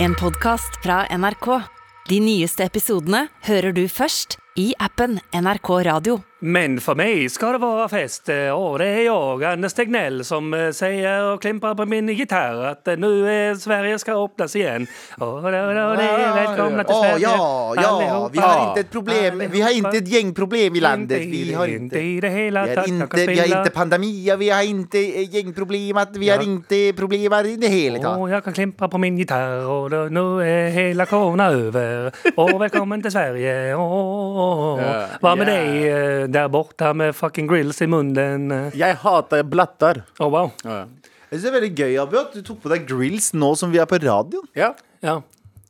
En podcast fra NRK. De nyeste episodene hører du først i appen NRK Radio. Men for meg skal det være fest, og det er jeg, Anders Tegnell, som eh, sier og klimper på min gitar at eh, nå er Sverige skal åpnes igjen. Og da, da, da, velkomna til Åh, Sverige. ja, ja, vi har inte ett problem, vi har inte ett gängproblem i landet. Vi har inte inte, i det hela vi har tatt, inte, vi har spela. inte pandemier, vi har inte eh, vi har ikke inte problem i det hela tatt. Og jeg kan klimpe på min gitar, og nå er hele korona over. Og velkommen til Sverige. Ja. Hva med deg eh, der borte med fucking grills i munnen? Jeg hater blatter. Oh, wow. Ja. Jeg synes det er veldig gøy, Abu, at du tok på deg grills nå som vi er på radioen. ja. Ja.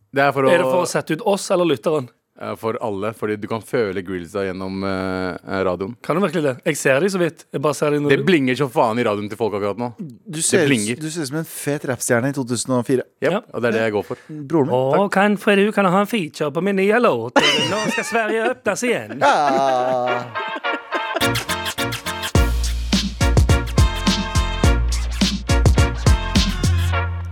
Det er for å, Er det for å sette ut oss eller lytteren? Eh, for alle, fordi du kan føle grillsa gjennom uh, radioen. Kan du virkelig det? Jeg ser de så vidt. Jeg bare ser de Det blinger som faen i radioen til folk akkurat nå. Du ser, ut, du ser ut som en fet rappstjerne i 2004. Yep, Ja. Og det er det jeg går for. Broren min. Å, kan du kan ha en feature på min nye låt? Nå skal Sverige åpnes igjen. Ja.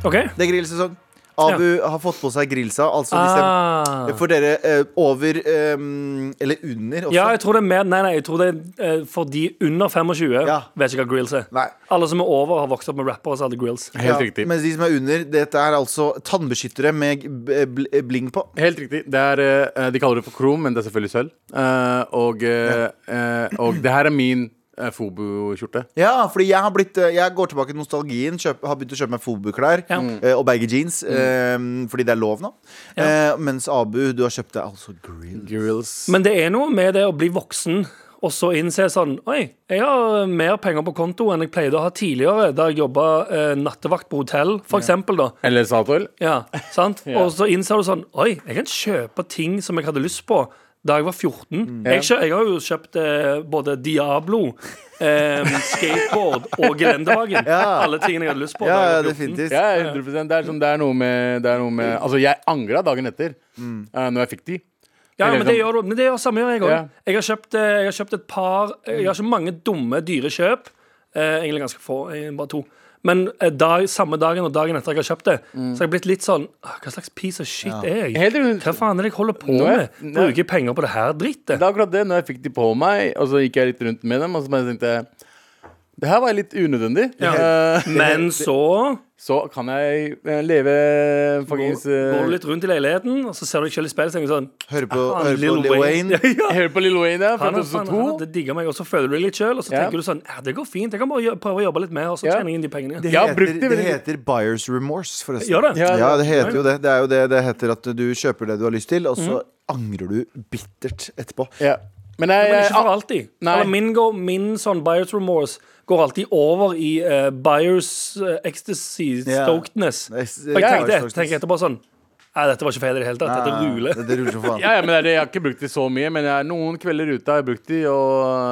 okay. Det er grillsesong. Abu har fått på seg grillsa. Altså hvis Ah. jeg, for dere eh, over um, Eller under også. Ja, jeg tror det er mer Nei, nei, jeg tror det er eh, for de under 25 Ja. vet ikke hva grills er. Nei. Alle som er over, har vokst opp med rappere som hadde grills. Helt riktig. Mens de som er under, dette er altså tannbeskyttere med bl- bling på. Helt riktig. Det er, de kaller det for krom, men det er selvfølgelig sølv. Eh, og, og det her er min uh, Fobo-skjorte. Ja, fordi jeg har blitt eh, Jeg går tilbake til nostalgien. Kjøp, har begynt å kjøpe meg Fobu-klær Ja. eh, og baggy jeans. Mm. fordi det er lov nå. Ja. Eh, mens Abu, du har kjøpt deg altså grills. Grills. Men det er noe med det å bli voksen og så innse sånn Oi, jeg har mer penger på konto enn jeg pleide å ha tidligere, da jeg jobba eh, nattevakt på hotell, for eksempel, da. Eller Statoil. Ja, sant? Ja. Og så innser du sånn Oi, jeg kan kjøpe ting som jeg hadde lyst på da jeg var 14. Mm. Jeg, kjø jeg har jo kjøpt eh, både Diablo, eh, skateboard og gelendervagen. Ja. Alle tingene jeg hadde lyst på. Ja, da ja, jeg var 14. definitivt. Ja, 100 Det er, sånn, det er noe med, det er noe med Altså, jeg angra dagen etter, eh, når jeg fikk de. Ja, men det sånn- gjør du. Men det gjør samme gjør jeg òg. Ja. Jeg, har kjøpt, eh, jeg har kjøpt et par Jeg har ikke mange dumme, dyre kjøp. Eh, egentlig ganske få. eh, Bare to. Men eh, dag, samme dagen og dagen etter jeg har kjøpt det, så har jeg blitt litt sånn Hva slags piece of shit er jeg? Helt. Hva faen er det jeg holder på er- med? er- Bruker jeg penger på det her drittet? Det er akkurat det. Når jeg fikk de på meg, og så gikk jeg litt rundt med dem, og så bare tenkte jeg det her var litt unødvendig. Ja. Eh, Men så så kan jeg eh, leve fuckings går du litt rundt i leiligheten, og så ser du deg selv i speilet og tenker sånn Hører på, ah, Lil Lil Wayne. Ja, ja. Hør på Lil Wayne ja. fra Han, er- faen, 2002. det digger meg, og så føler du deg litt sjøl, og så Ja. tenker du sånn ja, Det går fint, jeg kan bare prøve å jobbe litt mer, og så tjener jeg inn de pengene. Det, heter, det det heter buyers remorse, forresten. Ja, det? Ja, Ja, det heter jo det. Det er jo det det heter at du kjøper det du har lyst til, og så mm. angrer du bittert etterpå. Ja. Men jeg, Men ikke for alltid. Nei. Eller min, min sånn buyers remorse går alltid over i uh, buyers uh, ecstasy, stokedness. Det? er- Og jeg tenkte, tenkte, etterpå sånn Nei, dette var ikke feil i det hele tatt. Dette ruler. Det, det ruler som faen. ja, ja, men det er det, jeg har ikke brukt de så mye. Men jeg, noen kvelder ute har jeg brukt de og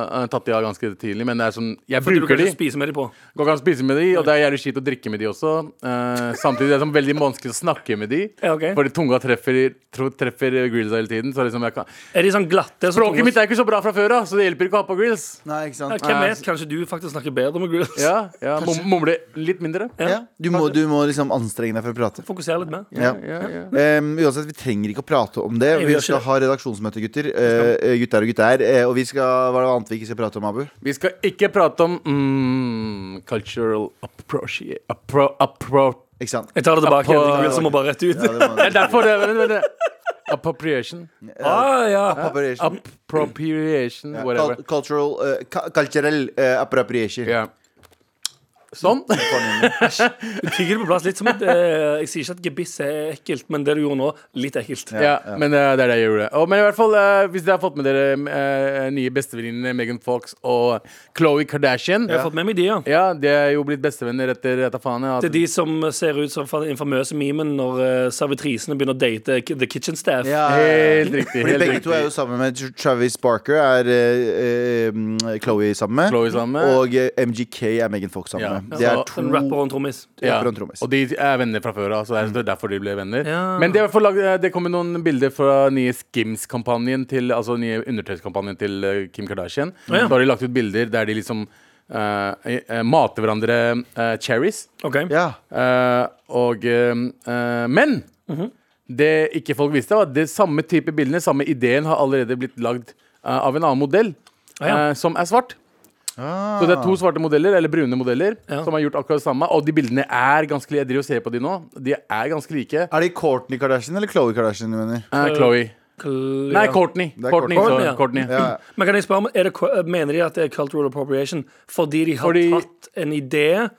uh, tatt de av ganske tidlig. Men det er sånn, jeg For du bruker kan de. spise med de på. Går ikke an å spise med de, og det er jævlig kjipt å drikke med de også. Uh, samtidig er det sånn veldig vanskelig å snakke med de. Ja, okay. Fordi tunga treffer, tro, treffer grillsa hele tiden. Så liksom jeg kan Er de sånn glatte? som Språket tunge- mitt er ikke så bra fra før av, så det hjelper ikke å ha på grills. Nei, ikke Ja, sant? Hvem vet? Kanskje du faktisk snakker bedre med grills? Ja, ja mum, Mumle litt mindre. Ja. Du, må, du må liksom anstrenge deg for å prate. Fokusere litt mer. Ja. Ja, ja. Um, uansett, vi trenger ikke å prate om det. Vi skal ha redaksjonsmøte, gutter. Uh, gutter og gutter. Uh, og vi skal, hva er det annet vi ikke skal prate om, Abu? Vi skal ikke prate om mm, cultural approach appro, appro, Ikke sant? Jeg tar det tilbake. På- må bare rett ut. Ja, det Det er derfor det vent, vent, vent. Appropriation. Ah, ja. appropriation. Appropriation, whatever. cultural uh, Cultural uh, appropriation. Ja. Sånn. Du tygger det på plass litt som et eh, Jeg sier ikke at gebiss er ekkelt, men det du gjorde nå, litt ekkelt. Ja, men eh, det er det jeg gjorde. Og, men i hvert fall, eh, hvis dere har fått med dere eh, nye bestevenninnene Megan Fox og Khloe Kardashian Jeg har fått med meg de, ja. Ja, de er jo blitt bestevenner etter etter faen. Ja. Det er de som ser ut som fra den infamøse memen når uh, servitrisene begynner å date k- The Kitchen Staff. Ja, Helt riktig. Fordi Helt begge to er jo sammen med Tr- Travis Barker, er uh, uh, Chloé sammen med. Chloe sammen med. Og uh, MGK er Megan Fox sammen Ja. med. Det er to En rapper og en trommis. Ja. rapper og en trommis. Og de er venner fra før av, så det er derfor de ble venner. Ja. Men det, er i hvert fall lag- det kommer noen bilder fra nye Skims-kampanjen til Altså nye undertøyskampanjen til eh, Kim Kardashian. ja. Da har de lagt ut bilder der de liksom eh, eh, mate hverandre eh, cherries. OK. Ja. Eh, og eh, eh, Men det ikke folk visste, var at det samme type bildene, samme ideen, har allerede blitt lagd eh, av en annen modell, Ah, ja. eh, som er svart. Ah. Så det er to svarte modeller, eller brune modeller, Ja. som har gjort akkurat det samme. Og de bildene er ganske like. Jeg driver og ser på de nå. De er ganske like. Er det Kourtney Kardashian eller Khloe Kardashian du mener? Eh, Chloe. Kl- Nei. Courtney. Courtney, Courtney, så- ja. Courtney. Ja. Men kan jeg spørre om, er det, Mener de at det er cultural appropriation fordi de har Fordi- tatt en idé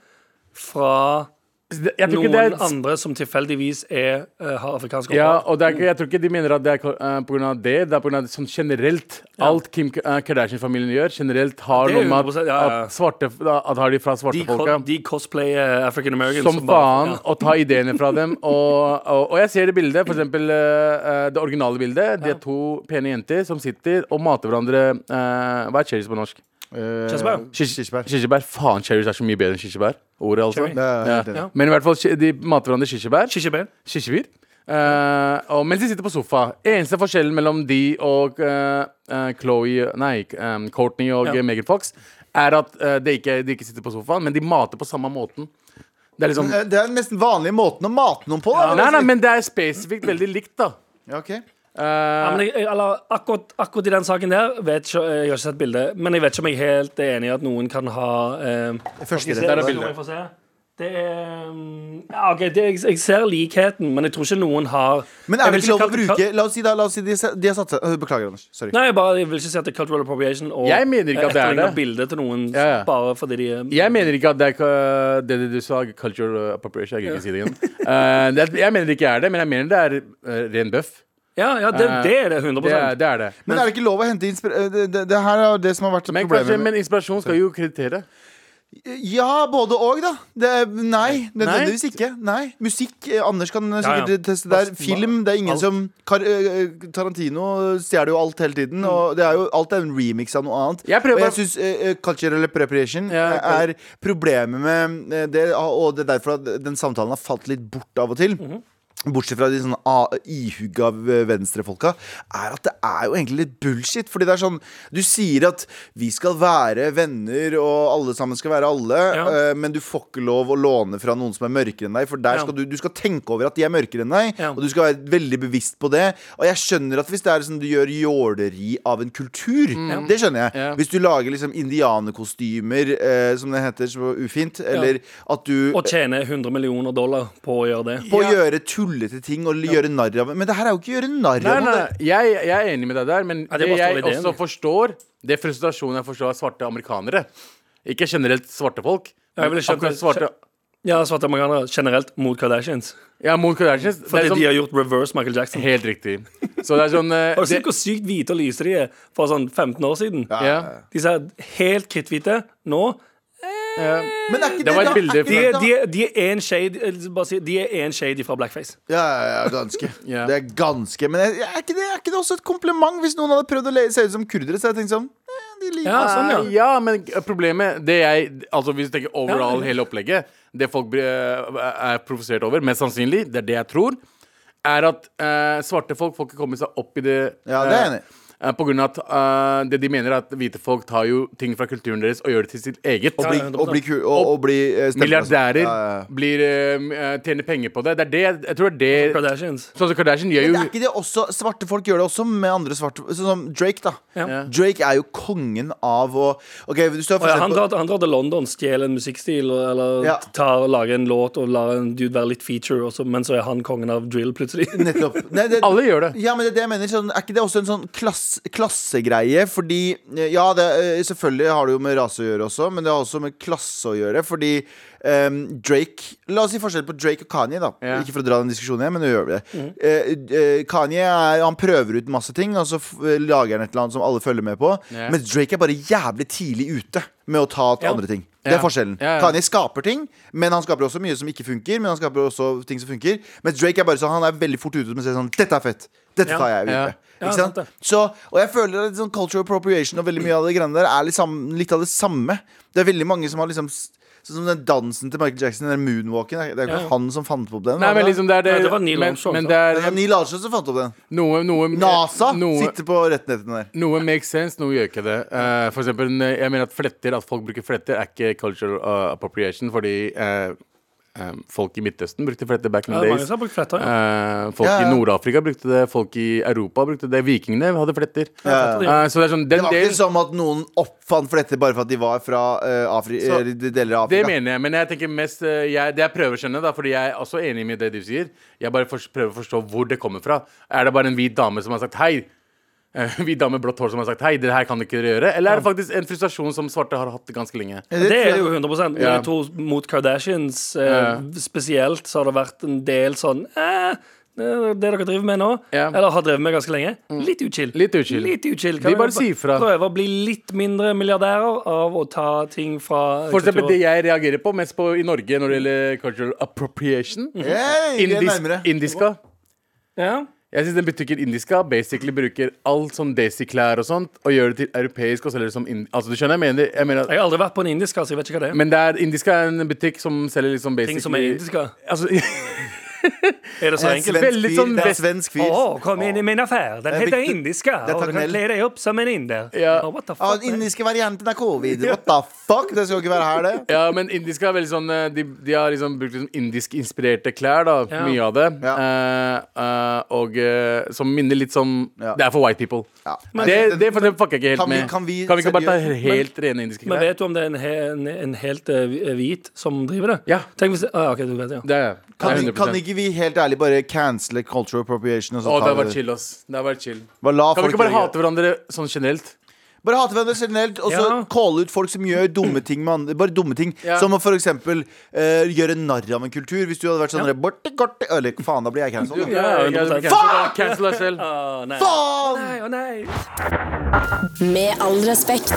fra Noen er andre som tilfeldigvis er, uh, har afrikansk Ja, og er, jeg tror ikke de mener at det er uh, pga. det. Det er pga. sånn generelt. Alt Kim uh, Kardashian-familien gjør, generelt har noe med at, ja, ja. at svarte At har de fra De, svarte folka. de cosplayer African Americans Som faen, og ta ideene fra dem. Og, og, og jeg ser det bildet, eksempel eh, det originale bildet. De er to pene jenter som sitter og mater hverandre eh, Hva er cherries på norsk? Eh, Kirsebær. Kirsebær. Kirsebær. Faen, cherries er så mye bedre enn kirsebær. Ordet, altså. Ja, Ja. Ja. Men i hvert fall, de mater hverandre kirsebær. Kirsebær. Kirsebær. Eh, og mens de sitter på sofa. Eneste forskjellen mellom de og uh, Chloé Nei, um, Courtney og Ja. Megan Fox er at de, ikke, de ikke sitter på sofaen, men de mater på samme måten. Det er liksom Det er den mest vanlige måten å mate noen på. Da, Nei, nei, men det er spesifikt veldig likt, da. ja, ok. Eh, Ja, men jeg, jeg, eller, akkurat, akkurat i den saken der vet ikke, Jeg har ikke sett bildet, men jeg vet ikke om jeg er helt enig i at noen kan ha uh, Første. Der er bildet. Det er mm, Ja, OK, det, jeg, jeg ser likheten, men jeg tror ikke noen har Men er det ikke lov å bruke La oss si, da, la oss si de, de har satt seg øh, Beklager, Anders. Sorry. Nei, jeg, bare, jeg vil ikke si at det er cultural appropriation og Jeg mener ikke at det er det. bildet til noen Ja, ja. bare fordi de jeg mener ikke at det er det du sa, cultural appropriation. Jeg kan ikke si det igjen. uh, det jeg mener det ikke er det, men jeg mener det er eh, ren bøff. Ja, ja det, Eh, det er det 100 Det er det. Er det. Men er det ikke lov å hente inspir... øh, Det, det, det her er det som har vært Men, kanskje, problemet. men inspirasjon skal jo kreditere. Ja, både og, da. Det er, nei, nødvendigvis ikke. Nei, Musikk eh, Anders kan eh, sikkert Ja, ja. teste der. Hva- Film. Det er ingen alt. som Kar eh, Tarantino stjeler jo alt hele tiden. Og det er jo, alt er en remix av noe annet. Jeg prøver og bare- jeg syns uh, cultural appropriation Ja, eh, er problemet med eh, det, og det er derfor at den samtalen har falt litt bort av og til. Bortsett fra de sånne a- ihugga v- venstrefolka, er at det er jo egentlig litt bullshit. Fordi det er sånn Du sier at vi skal være venner, og alle sammen skal være alle, Ja. eh, men du får ikke lov å låne fra noen som er mørkere enn deg. For der Ja. skal du, du skal tenke over at de er mørkere enn deg, Ja. og du skal være veldig bevisst på det. Og jeg skjønner at hvis det er sånn du gjør jåleri av en kultur, det skjønner jeg. Ja. Hvis du lager liksom indianerkostymer, eh, som det heter så ufint, eller at du Og tjener 100 millioner dollar på å gjøre det. på å Ja. gjøre tullete ting og gjøre narr av Men det her er jo ikke å gjøre narr av det. jeg, jeg er enig med deg der, men Ja, det det, er bare jeg ideen, også det. forstår, det er frustrasjonen jeg forstår av svarte amerikanere. Ikke generelt svarte folk. Ja, jeg men ville skjønt akkurat det. svarte Ja, svarte amerikanere generelt mot Kardashians. Ja, mot Kardashians. Det Fordi er sånn, de har gjort reverse Michael Jackson. Helt riktig. Så det er sånn eh, Har du sett hvor sykt hvite og lyse de er for sånn 15 år siden? ja, De ser helt kritthvite. Nå ja. Men er ikke Det var et da- bilde De, det er- da- de, er- de er én shade eh, Bare si, De er en shade fra blackface. Ja, ja, ja, ganske. Ja. Det er ganske Men jeg, er, ikke det, er ikke det også et kompliment hvis noen hadde prøvd å le, se ut som kurdere? Så jeg tenkte sånn eh, de liker Ja, sånn, ja. Eh, ja, men problemet det jeg, Altså Hvis du tenker overall hele opplegget Det folk blir, eh, er provosert over, mest sannsynlig, det er det jeg tror, er at eh, svarte folk får ikke komme seg opp i det Ja, det er jeg enig i. eh, På grunn av at uh, det de mener er at hvite folk tar jo ting fra kulturen deres og gjør det til sitt eget. Og bli, og bli, ku- og, og bli eh. Milliardærer Ja, ja, ja. blir tjener penger på det. Det er det jeg tror det er Kardashians. Sånn som Kardashian gjør jo Men det er ikke det også Svarte folk gjør det også med andre svarte Sånn som Drake, da. Ja. Drake er jo kongen av å okay, hvis du har ja, han, drar, han drar til London, stjeler en musikkstil eller Ja. tar, lager en låt og lar en dude være litt feature, også, men så er han kongen av drill plutselig. Nettopp. Nei, det, Alle gjør det. Ja, men det er det jeg mener sånn, Er ikke det også en sånn klass, klassegreie? Fordi eh, Ja, det, eh, selvfølgelig har det jo med rase å gjøre også, men det har også med klasse å gjøre. Fordi um, Drake La oss si forskjell på Drake og Kanye, da. Ja. Ikke for å dra den diskusjonen igjen, men nå gjør vi det. Eh, uh, Kanye er, han prøver ut masse ting, og så lager han et eller annet som alle følger med på. Ja. Mens Drake er bare jævlig tidlig ute med å ta til Ja. andre ting. Det er forskjellen. Ja, ja. Kanye skaper ting, men han skaper også mye som ikke funker. Men han skaper også ting som funker Mens Drake er bare sånn Han er veldig fort ute med å si sånn Dette er fett. Dette tar jeg. Ja, Ikke sant sant? Så, og jeg føler at sånn cultural appropriation og veldig mye av det greiene der er litt, sammen, litt av det samme. Det er veldig mange som har liksom Sånn som den dansen til Michael Jackson, den moonwalken. Det er- jo ikke han som fant opp den. Nei, men liksom det er det, Nei, det var Neil Armstrong, men det Det er Neil Armstrong som fant opp den. noe, noe NASA noe, sitter på rettighetene der. Noe makes sense, noe gjør ikke det. Uh, for eksempel, jeg mener at fletter, at folk bruker fletter, er ikke cultural uh, appropriation, fordi eh, eh, folk i Midtøsten brukte fletter back in the days. fletter. Ja. uh, folk Ja, ja. i Nord-Afrika brukte det, folk i Europa brukte det. Vikingene hadde fletter. Ja, ja. Eh, så det er sånn, Det var var del ikke som at noen oppfant fletter bare for at de var fra uh, Afri Så- deler av Det mener jeg, men jeg tenker mest eh, jeg, Det jeg prøver å skjønne, da fordi jeg er også enig med det du sier. Jeg bare for, prøver å forstå hvor det kommer fra. Er det bare en hvit dame som har sagt hei? Eh, Hvit dame med blått hår som har sagt hei, det her kan dere ikke gjøre? Eller er det faktisk en frustrasjon som svarte har hatt ganske lenge? Det er jo 100 Men Ja. jeg tror mot Kardashians eh, Ja. spesielt så har det vært en del sånn eh, det dere driver med nå, Ja. eller har drevet med ganske lenge, litt uchill. Litt uchill. Litt uchill. De bare sier fra. Prøve å bli litt mindre milliardærer av å ta ting fra For eksempel det jeg reagerer på mest på i Norge når det gjelder cultural appropriation. Mm -hmm. er Indis, nærmere. indiska. ja. Jeg syns den butikken Indiska basically bruker alt sånn desi-klær og sånt og gjør det til europeisk og selger det som indisk. Altså, du skjønner? Jeg mener, jeg mener at, Jeg har aldri vært på en indisk, altså jeg vet ikke hva det er. Men det er, Indiska er en butikk som selger liksom basically Ting som er indiska? Altså, Er det så enkelt? Veldig sånn Det er en svensk fyr. Å, kom inn i min affær. Den er heter viktig. indiska, Det er og du kan kle deg opp som en inder. Ja. Oh, what the Ja, fuck, den indiske varianten av covid. What the fuck? Det skal ikke være her, det. Ja, men indiske er veldig sånn eh, De, de har liksom brukt liksom indisk-inspirerte klær, da. Ja. Mye av det. Ja. Eh, eh, og eh, som minner litt som Ja. Det er for white people. Ja. det, det for det fucker jeg ikke helt Kan vi- med. kan vi ikke bare ta seriøst- helt rene indiske Men klær? vet du om det er en, he, en, en helt eh, hvit som driver det? Ja. Tenk hvis ah, OK, du vet ja. Det er Kan, det er 100%. kan ikke vi helt ærlig bare cancele cultural appropriation? Og så Å, det har vært chill, ass. Det har vært chill. Bare la Kan vi folk ikke bare gjøre- hate hverandre sånn generelt? Bare hate hverandre generelt, og så Ja. calle ut folk som gjør dumme ting. med andre- bare dumme ting Ja. Som å for eksempel eh, gjøre narr av en kultur. Hvis du hadde vært sånn Ja. borte, Eller faen, da blir jeg cancelled. da. Ja, Ja, 100%. cancel- Cancel deg selv. Faen! Nei, å nei. Med all respekt.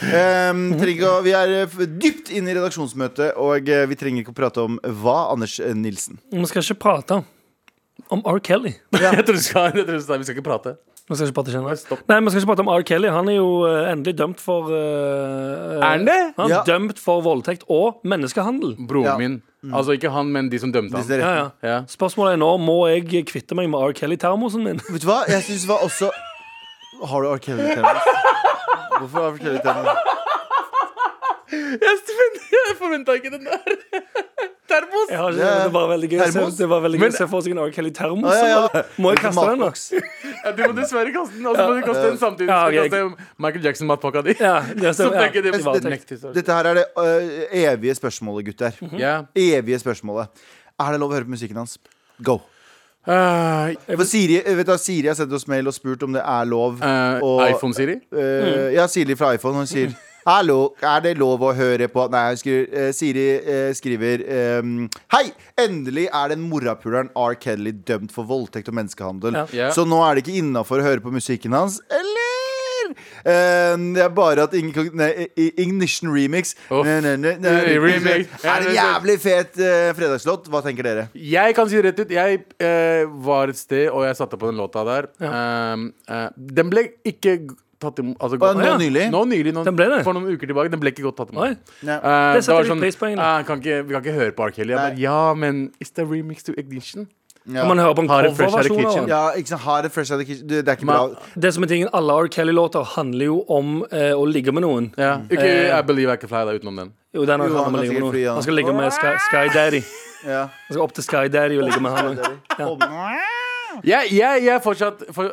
Um, trenger, å- vi er eh, dypt inne i redaksjonsmøtet, og eh, vi trenger ikke å prate om hva, Anders eh, Nilsen. Vi skal ikke prate om R. Kelly. Jeg tror du skal, jeg tror du skal Vi skal ikke prate. Vi skal ikke prate generelt. Nei, vi skal ikke prate om R. Kelly. Han er jo endelig dømt for uh, Er han det? Han er Ja. dømt for voldtekt og menneskehandel. Broren Ja. min. Altså ikke han, men de som dømte han. Ja, ja. Ja. Spørsmålet er nå må jeg kvitte meg med R. Kelly-termosen min. Vet du hva? Jeg synes det var også Har du R. Kelly-tennis? Hvorfor har forskjellige tenner? Jeg, forventa ikke den der. Termos. Jeg har ikke, det var veldig gøy Termos? det var veldig gøy Men- å se for seg en R. Kelly-termos. Ah, ja, ja. Må jeg kaste den, da? Ja, du må dessverre kaste den. Og så må du kaste den samtidig. Ja, okay. kaste Michael Jackson-matpakka di. Ja, det Så Ja, de det det. Dette her er det uh, evige spørsmålet, gutter. Ja. Evige spørsmålet. Er det lov å høre på musikken hans? Go. Eh, For Siri, vet du, Siri har sendt oss mail og spurt om det er lov. Uh, iPhone Siri? Eh, Ja, Siri fra iPhone. Hun sier Hallo, er det lov å høre på Nei, hun skriver, eh, Siri eh, skriver um, Hei! Endelig er den morapuleren R. Kelly dømt for voldtekt og menneskehandel. Ja. Yeah. Så nå er det ikke innafor å høre på musikken hans, eller? Eh, det er bare at Ignition Remix. Er en jævlig fet fredagslåt. Hva tenker dere? Jeg kan si det rett ut. Jeg eh, var et sted, og jeg satte på den låta der. Um, eh, den ble ikke tatt imot altså, nå ja. nylig? Nå nylig, nå, ble det? For noen uker tilbake. Den ble ikke godt tatt imot. Uh. Eh, Det setter pris på, egentlig. eh, kan ikke, Vi kan ikke høre på Ark bare, ja, men is the remix to Ignition? Ja. Man hører på en coverversjon av Kitchen? den? Ja, ikke sant, Hard det fresh out of the kitchen. Du, Det er ikke Men, bra. Det som er tingen, Alle R. Kelly-låter handler jo om eh, å ligge med noen. Ja. Ikke Eh, I Believe I Can Fly, da, utenom den. Jo, den Jo, handler han ligge med noen. Han skal ligge med Sky, Sky Daddy. Ja. Han skal opp til Sky Daddy og ligge med han. Ja. Jeg, jeg, jeg er fortsatt for,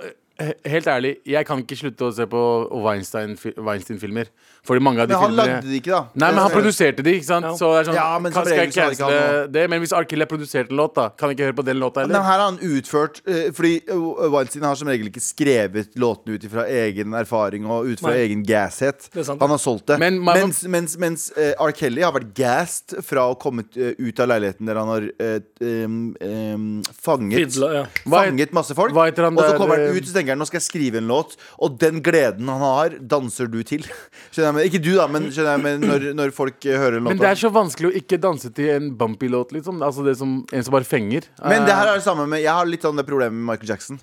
Helt ærlig, jeg kan ikke slutte å se på Weinstein- Weinstein-filmer. Fordi mange av de Men han filmene lagde de ikke, da. Nei, men han produserte de, ikke sant? Ja. Så det er sånn, Ja, men kan, skal jeg han cancele det? Men hvis. Kelly har produsert en låt, da kan jeg ikke høre på den låta Men heller? her har han utført eh, Fordi eh, Weinstein har som regel ikke skrevet låtene ut fra egen erfaring og ut fra egen gasshet. Han har solgt det. Men man- mens mens, mens uh, R. Kelly har vært gassed fra å komme eh, ut av leiligheten der han har uh, um, um, fanget Fidla, ja. Fanget masse folk. hva heter han og så kommer han eh, ut og tenker han, nå skal jeg skrive en låt, og den gleden han har, danser du til. Skjønner jeg, men, Ikke du, da, men, skjønner jeg, men når, når folk eh, hører en låt. Men det er så vanskelig å ikke danse til en bumpy låt, liksom. Altså det som, en som bare fenger. Men det her Eh, er det samme med Jeg har litt sånn det problemet med Michael Jackson.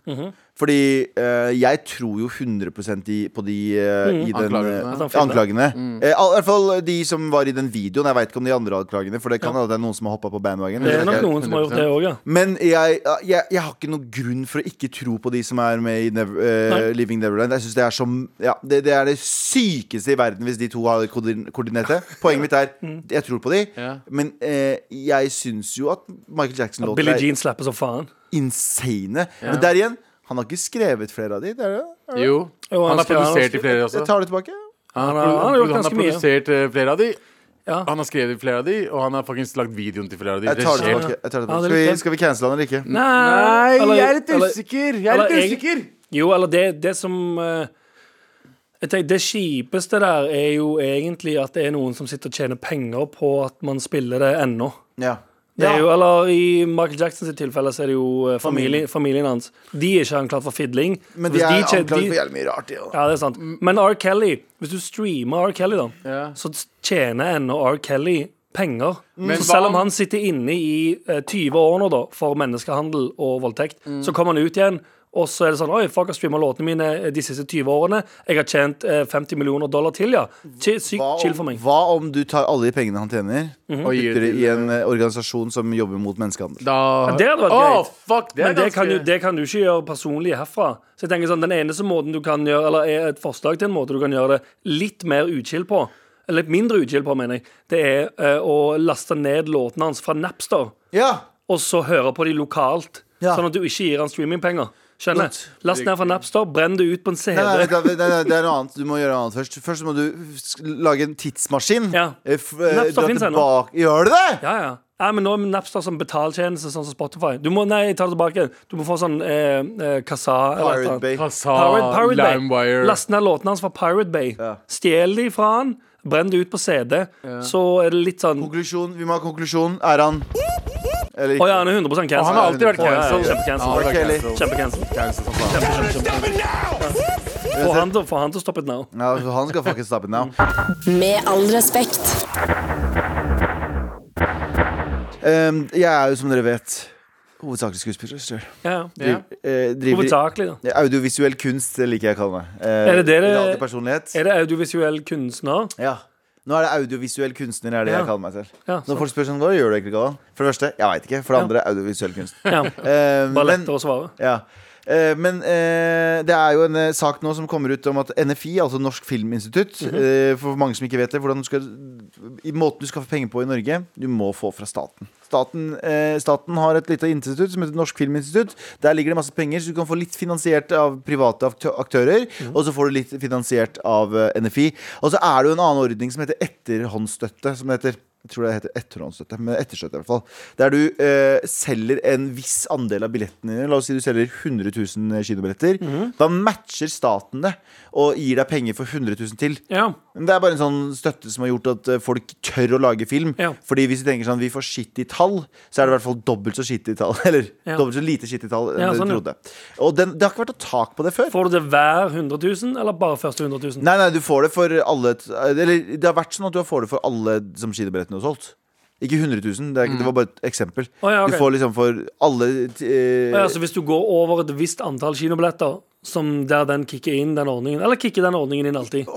Fordi uh, jeg tror jo 100 i, på de eh, i den, Anklagene. Uh, At anklagene. Eh, I hvert fall de som var i den videoen. Jeg veit ikke om de andre anklagene, for det kan hende det er noen som har hoppa på bandwagon. Det er nok noen som har gjort det også, ja. Men jeg, jeg, jeg har ikke noen grunn for å ikke tro på de som er med i Never, Living Neverland. Jeg synes det er som ja, det, det er det sykeste i verden hvis de to har koordin- koordinert det. Poenget mitt er jeg tror på de, Ja. men eh, jeg syns jo at Michael Jackson-låter Billie er Jean slapper som faen. insane. Men der igjen, han har ikke skrevet flere av de. Det er det. Jo. Jo, han Han har har produsert i flere Jeg også. tar det tilbake. Han har, han har gjort han har ganske mye. produsert eh, flere av de. Ja. Han har skrevet flere av de, og han har faktisk lagd videoen til flere av de. Jeg tar det Regissert. tilbake. Jeg tar det Ja, tilbake. det er Skal, vi, litt- skal vi cancele han eller ikke? Nei, Eller- jeg er litt eller- usikker! Jeg er eller litt jeg- usikker! Jo, eller det, det som eh, jeg tenker, Det kjipeste der er jo egentlig at det er noen som sitter og tjener penger på at man spiller det ennå. Ja. Det er jo, eller I Michael Jacksons tilfelle så er det jo eh, familie, familien hans. De er ikke anklaget for fidling. Men de er anklaget for jævlig mye rart. Ja. Ja, det er sant. Men R. Kelly, hvis du streamer R. Kelly, da, Ja. så tjener ennå R. Kelly penger. Men så selv om om- han sitter inne i eh, 20 år nå da for menneskehandel og voldtekt, Mm. så kommer han ut igjen. Og så er det sånn Oi, folk har streama låtene mine de siste 20 årene. Jeg har tjent eh, 50 millioner dollar til, ja. Sykt chill for meg. hva om du tar alle de pengene han tjener, Mhm. Og gir putter det i en eh, organisasjon som jobber mot menneskehandel? Da Ja, det hadde vært oh, greit. fuck, det Men det kan, du, det kan du ikke gjøre personlig herfra. Så jeg tenker sånn, Den eneste måten du kan gjøre Eller er et forslag til en måte du kan gjøre det litt mer utchill på, eller litt mindre utchill på, mener jeg, det er uh, å laste ned låtene hans fra Napster, Ja! og så høre på de lokalt. Ja. Sånn at du ikke gir han streamingpenger. Skjønner? Last ned fra Napster, brenn det ut på en CD. Nei, nei, det, nei, det er noe annet. Du må gjøre noe annet først. Først må du lage en tidsmaskin. Ja. Eh, f- eh, Napster finnes ennå. Gjør du det? Ja, ja. Nei, men nå er Napster som betaltjeneste, sånn som Spotify. Du må, nei, jeg tar det tilbake. Du må få sånn eh, eh, eller Pirate. Bay. Pirate, Pirate Bay. Limewire Last ned låtene hans fra Pirate Bay. Ja. Stjel de fra han, brenn det ut på CD. Så er det litt sånn Konklusjon. Vi må ha konklusjon. Er han Eller ja, han er 100 cancel. Og han har alltid vært cancel. Kjempecancel. Kjempecancel. Få han, til- få han til å stoppe it now. Ja, han skal fucking stoppe it now. Med all respekt. Um, jeg er jo, som dere vet, hovedsakelig skuespiller. Ja, ja. Driv, Eh, driver Hovedsakelig, da. Audiovisuell kunst, det liker jeg å kalle meg. Eh, Er det det det- radiopersonlighet. Er det audiovisuell kunstner? Ja. Nå er det audiovisuell kunstner, er det Ja. jeg kaller meg selv. Ja, Når folk spør sånn, hva gjør du egentlig, Galvan? For det første, jeg veit ikke. For det andre, audiovisuell kunst. ja. Eh, Bare men, lettere å svare. ja. Eh, men eh, det er jo en eh, sak nå som kommer ut om at NFI, altså Norsk Filminstitutt Mhm. eh, For mange som ikke vet det, hvordan du skal I måten du skal få penger på i Norge, du må få fra staten. Staten, eh, staten har et lite institutt som heter Norsk Filminstitutt. Der ligger det masse penger, så du kan få litt finansiert av private aktører. Mm. Og så får du litt finansiert av eh, NFI. Og så er det jo en annen ordning som heter etterhåndsstøtte. Som det heter jeg tror det heter etterhåndsstøtte, men etterstøtte i hvert fall. Der du eh, selger en viss andel av billettene dine. La oss si du selger 100 000 kinobilletter. Mhm. Da matcher staten det og gir deg penger for 100 000 til. Ja. Men Det er bare en sånn støtte som har gjort at eh, folk tør å lage film. Ja. Fordi hvis du tenker sånn vi får skittig tall, så er det i hvert fall dobbelt så skittig tall. Eller Ja. dobbelt så lite skittig tall enn Ja, sånn, du trodde. Og den, det har ikke vært noe tak på det før. Får du det hver 100 000, eller bare første 100 000? Nei, nei, du får det for alle Eller det har vært sånn at du får det for alle som kinobillettene har solgt. Ikke 100 000. Det, er, ikke- det var bare et eksempel. Å, ja, ok. Du får liksom for alle eh, Ja, så hvis du går over et visst antall kinobilletter, som der den kicker inn den ordningen Eller kicker den ordningen inn alltid?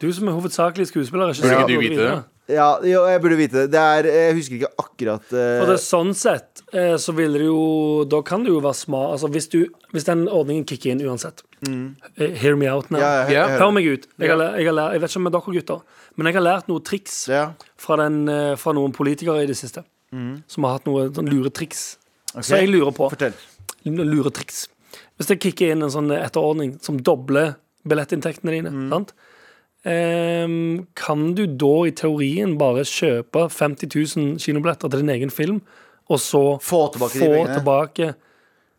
Du som er hovedsakelig skuespiller, er ikke Burde ikke du vite det? Ja, jo, jeg burde vite det. det er, jeg husker ikke akkurat uh... For det er sånn sett, eh, så vil det jo Da kan det jo være smart Altså hvis, du, hvis den ordningen kicker inn uansett. mm. Hear me out now. ja, jeg, jeg, Hør meg ut. Jeg, har, jeg, har jeg vet ikke om det er dere gutter, men jeg har lært noen triks ja. fra, den, eh, fra noen politikere i det siste. Som har hatt noen sånn luretriks. Okay. Så jeg lurer på Fortell. Luretriks. Hvis det kicker inn en sånn etterordning som dobler billettinntektene dine, Mm. sant? Ehm, kan du da i teorien bare kjøpe 50 000 kinobilletter til din egen film, og så Få tilbake de få pengene? tilbake